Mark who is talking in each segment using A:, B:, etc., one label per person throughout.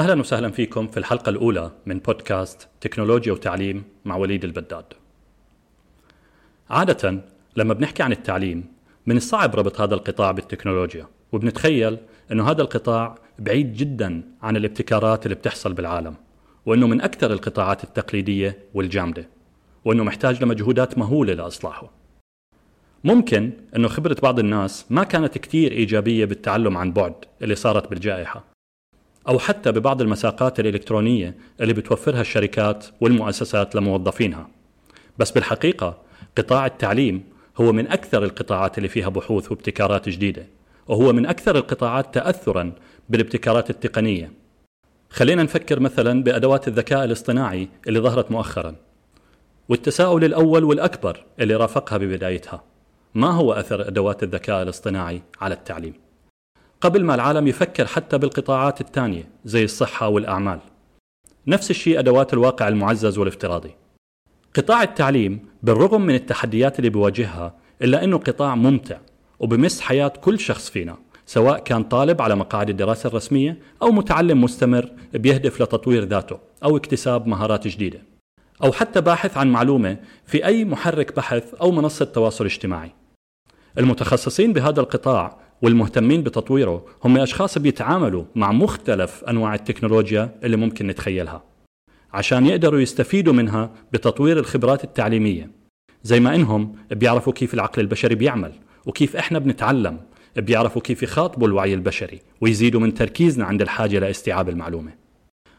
A: أهلا وسهلا فيكم في الحلقة الأولى من بودكاست تكنولوجيا وتعليم مع وليد البداد. عادة لما بنحكي عن التعليم من الصعب ربط هذا القطاع بالتكنولوجيا وبنتخيل أنه هذا القطاع بعيد جدا عن الابتكارات اللي بتحصل بالعالم وأنه من أكثر القطاعات التقليدية والجامدة وأنه محتاج لمجهودات مهولة لإصلاحه. ممكن أنه خبرة بعض الناس ما كانت كتير إيجابية بالتعلم عن بعد اللي صارت بالجائحة. أو حتى ببعض المساقات الإلكترونية اللي بتوفرها الشركات والمؤسسات لموظفينها بس بالحقيقة قطاع التعليم هو من أكثر القطاعات اللي فيها بحوث وابتكارات جديدة وهو من أكثر القطاعات تأثرا بالابتكارات التقنية خلينا نفكر مثلا بأدوات الذكاء الاصطناعي اللي ظهرت مؤخرا والتساؤل الأول والأكبر اللي رافقها ببدايتها ما هو أثر أدوات الذكاء الاصطناعي على التعليم؟ قبل ما العالم يفكر حتى بالقطاعات الثانية زي الصحة والأعمال. نفس الشيء أدوات الواقع المعزز والافتراضي. قطاع التعليم بالرغم من التحديات اللي بيواجهها إلا أنه قطاع ممتع وبمس حياة كل شخص فينا سواء كان طالب على مقاعد الدراسة الرسمية أو متعلم مستمر بيهدف لتطوير ذاته أو اكتساب مهارات جديدة. أو حتى باحث عن معلومة في أي محرك بحث أو منصة تواصل اجتماعي. المتخصصين بهذا القطاع والمهتمين بتطويره هم أشخاص بيتعاملوا مع مختلف أنواع التكنولوجيا اللي ممكن نتخيلها عشان يقدروا يستفيدوا منها بتطوير الخبرات التعليمية. زي ما إنهم بيعرفوا كيف العقل البشري بيعمل وكيف إحنا بنتعلم بيعرفوا كيف يخاطبوا الوعي البشري ويزيدوا من تركيزنا عند الحاجة لاستيعاب المعلومة.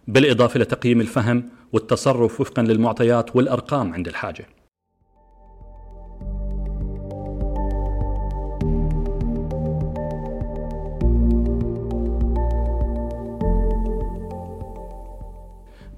A: بالإضافة لتقييم الفهم والتصرف وفقا للمعطيات والأرقام عند الحاجة.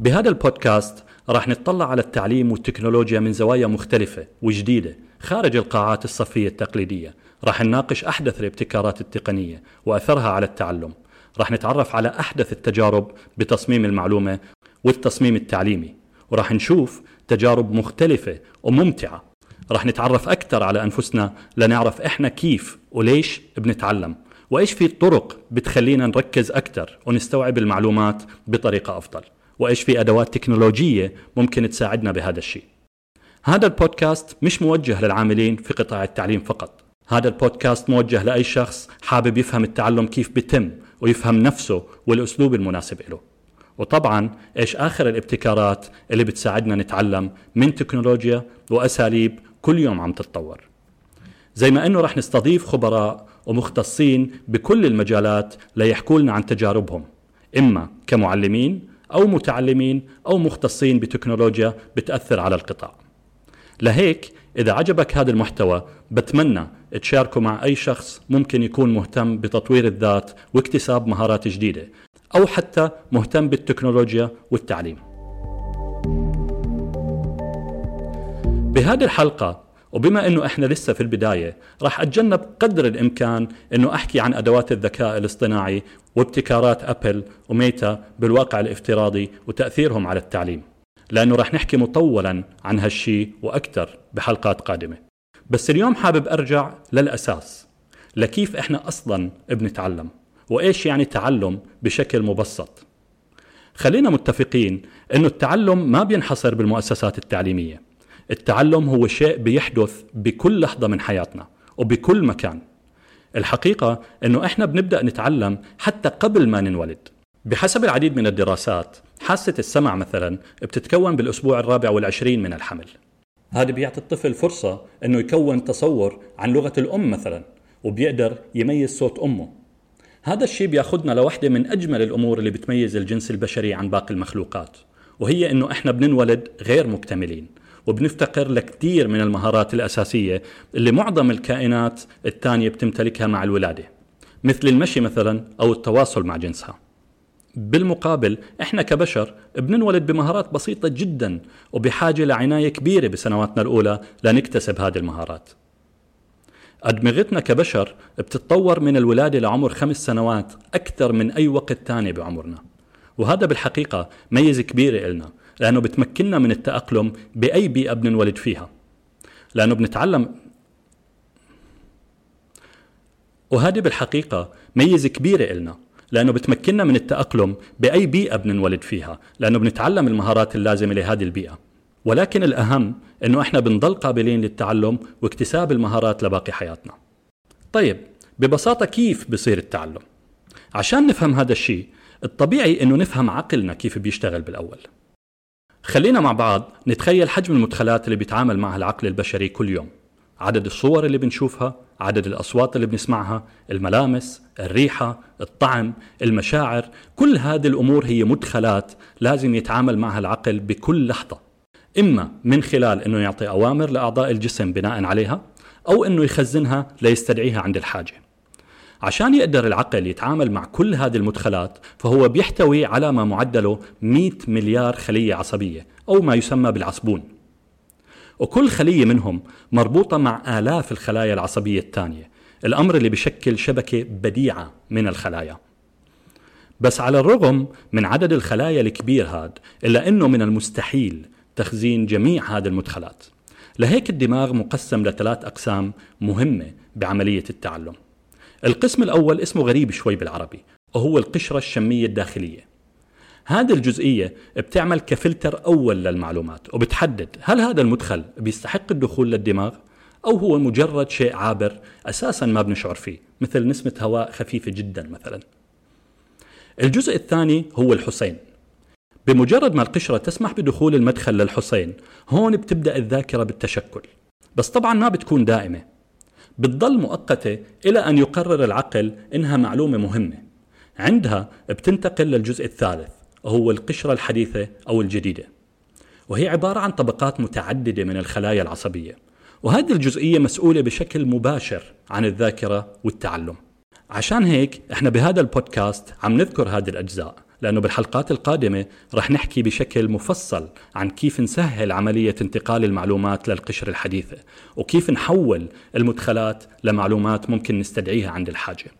A: بهذا البودكاست راح نتطلع على التعليم والتكنولوجيا من زوايا مختلفة وجديدة خارج القاعات الصفية التقليدية. راح نناقش أحدث الابتكارات التقنية وأثرها على التعلم. راح نتعرف على أحدث التجارب بتصميم المعلومة والتصميم التعليمي. وراح نشوف تجارب مختلفة وممتعة. راح نتعرف أكثر على أنفسنا لنعرف إحنا كيف وليش بنتعلم. وإيش في طرق بتخلينا نركز أكثر ونستوعب المعلومات بطريقة أفضل. وإيش في أدوات تكنولوجية ممكن تساعدنا بهذا الشيء. هذا البودكاست مش موجه للعاملين في قطاع التعليم فقط. هذا البودكاست موجه لأي شخص حابب يفهم التعلم كيف بتم ويفهم نفسه والأسلوب المناسب له. وطبعا إيش آخر الابتكارات اللي بتساعدنا نتعلم من تكنولوجيا وأساليب كل يوم عم تتطور. زي ما إنه رح نستضيف خبراء ومختصين بكل المجالات ليحكوا لنا عن تجاربهم. إما كمعلمين أو متعلمين أو مختصين بتكنولوجيا بتأثر على القطاع. لهيك إذا عجبك هذا المحتوى بتمنى تشاركه مع أي شخص ممكن يكون مهتم بتطوير الذات واكتساب مهارات جديدة أو حتى مهتم بالتكنولوجيا والتعليم. بهذه الحلقة وبما إنه إحنا لسه في البداية راح أتجنب قدر الإمكان إنه أحكي عن أدوات الذكاء الاصطناعي وابتكارات أبل وميتا بالواقع الافتراضي وتأثيرهم على التعليم. لأنه راح نحكي مطولا عن هالشي وأكثر بحلقات قادمة. بس اليوم حابب أرجع للأساس لكيف إحنا أصلا بنتعلم وإيش يعني تعلم بشكل مبسط. خلينا متفقين إنه التعلم ما بينحصر بالمؤسسات التعليمية. التعلم هو شيء بيحدث بكل لحظة من حياتنا وبكل مكان. الحقيقة إنه إحنا بنبدأ نتعلم حتى قبل ما ننولد. بحسب العديد من الدراسات حاسة السمع مثلا بتتكون بالأسبوع الرابع والعشرين من الحمل. هذا بيعطي الطفل فرصة أنه يكون تصور عن لغة الأم مثلا وبيقدر يميز صوت أمه. هذا الشيء بياخذنا لوحدة من أجمل الأمور اللي بتميز الجنس البشري عن باقي المخلوقات وهي أنه إحنا بننولد غير مكتملين. وبنفتقر لكثير من المهارات الأساسية اللي معظم الكائنات الثانية بتمتلكها مع الولادة. مثل المشي مثلا أو التواصل مع جنسها. بالمقابل إحنا كبشر بننولد بمهارات بسيطة جدا وبحاجة لعناية كبيرة بسنواتنا الأولى لنكتسب هذه المهارات. أدمغتنا كبشر بتتطور من الولادة لعمر خمس سنوات أكثر من أي وقت تاني بعمرنا. وهذا بالحقيقة ميزة كبيرة إلنا. لأنه بتمكننا من التأقلم بأي بيئة بننولد فيها. لأنه بنتعلم. وهذه بالحقيقة ميزة كبيرة إلنا لأنه بتمكننا من التأقلم بأي بيئة بننولد فيها لأنه بنتعلم المهارات اللازمة لهذه البيئة. ولكن الأهم أنه إحنا بنضل قابلين للتعلم واكتساب المهارات لباقي حياتنا. طيب ببساطة كيف بصير التعلم؟ عشان نفهم هذا الشيء الطبيعي أنه نفهم عقلنا كيف بيشتغل بالأول. خلينا مع بعض نتخيل حجم المدخلات اللي بيتعامل معها العقل البشري كل يوم. عدد الصور اللي بنشوفها عدد الأصوات اللي بنسمعها الملامس الريحة الطعم المشاعر كل هذه الأمور هي مدخلات لازم يتعامل معها العقل بكل لحظة. إما من خلال أنه يعطي أوامر لأعضاء الجسم بناء عليها أو أنه يخزنها ليستدعيها عند الحاجة. عشان يقدر العقل يتعامل مع كل هذه المدخلات فهو بيحتوي على ما معدله 100 مليار خلية عصبية أو ما يسمى بالعصبون. وكل خلية منهم مربوطة مع آلاف الخلايا العصبية الثانية. الأمر اللي بشكل شبكة بديعة من الخلايا. بس على الرغم من عدد الخلايا الكبير هاد إلا أنه من المستحيل تخزين جميع هذه المدخلات. لهيك الدماغ مقسم لثلاث أقسام مهمة بعملية التعلم. القسم الأول اسمه غريب شوي بالعربي وهو القشرة الشمية الداخلية. هذه الجزئية بتعمل كفلتر أول للمعلومات وبتحدد هل هذا المدخل بيستحق الدخول للدماغ أو هو مجرد شيء عابر أساسا ما بنشعر فيه مثل نسمة هواء خفيفة جدا مثلا. الجزء الثاني هو الحسين. بمجرد ما القشرة تسمح بدخول المدخل للحسين هون بتبدأ الذاكرة بالتشكل. بس طبعا ما بتكون دائمة. بتضل مؤقتة إلى أن يقرر العقل إنها معلومة مهمة. عندها بتنتقل للجزء الثالث وهو القشرة الحديثة أو الجديدة. وهي عبارة عن طبقات متعددة من الخلايا العصبية. وهذه الجزئية مسؤولة بشكل مباشر عن الذاكرة والتعلم. عشان هيك إحنا بهذا البودكاست عم نذكر هذه الأجزاء. لأنه بالحلقات القادمة رح نحكي بشكل مفصل عن كيف نسهل عملية انتقال المعلومات للقشرة الحديثة وكيف نحول المدخلات لمعلومات ممكن نستدعيها عند الحاجة.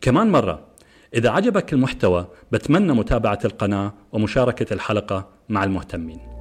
A: كمان مرة إذا عجبك المحتوى بتمنى متابعة القناة ومشاركة الحلقة مع المهتمين.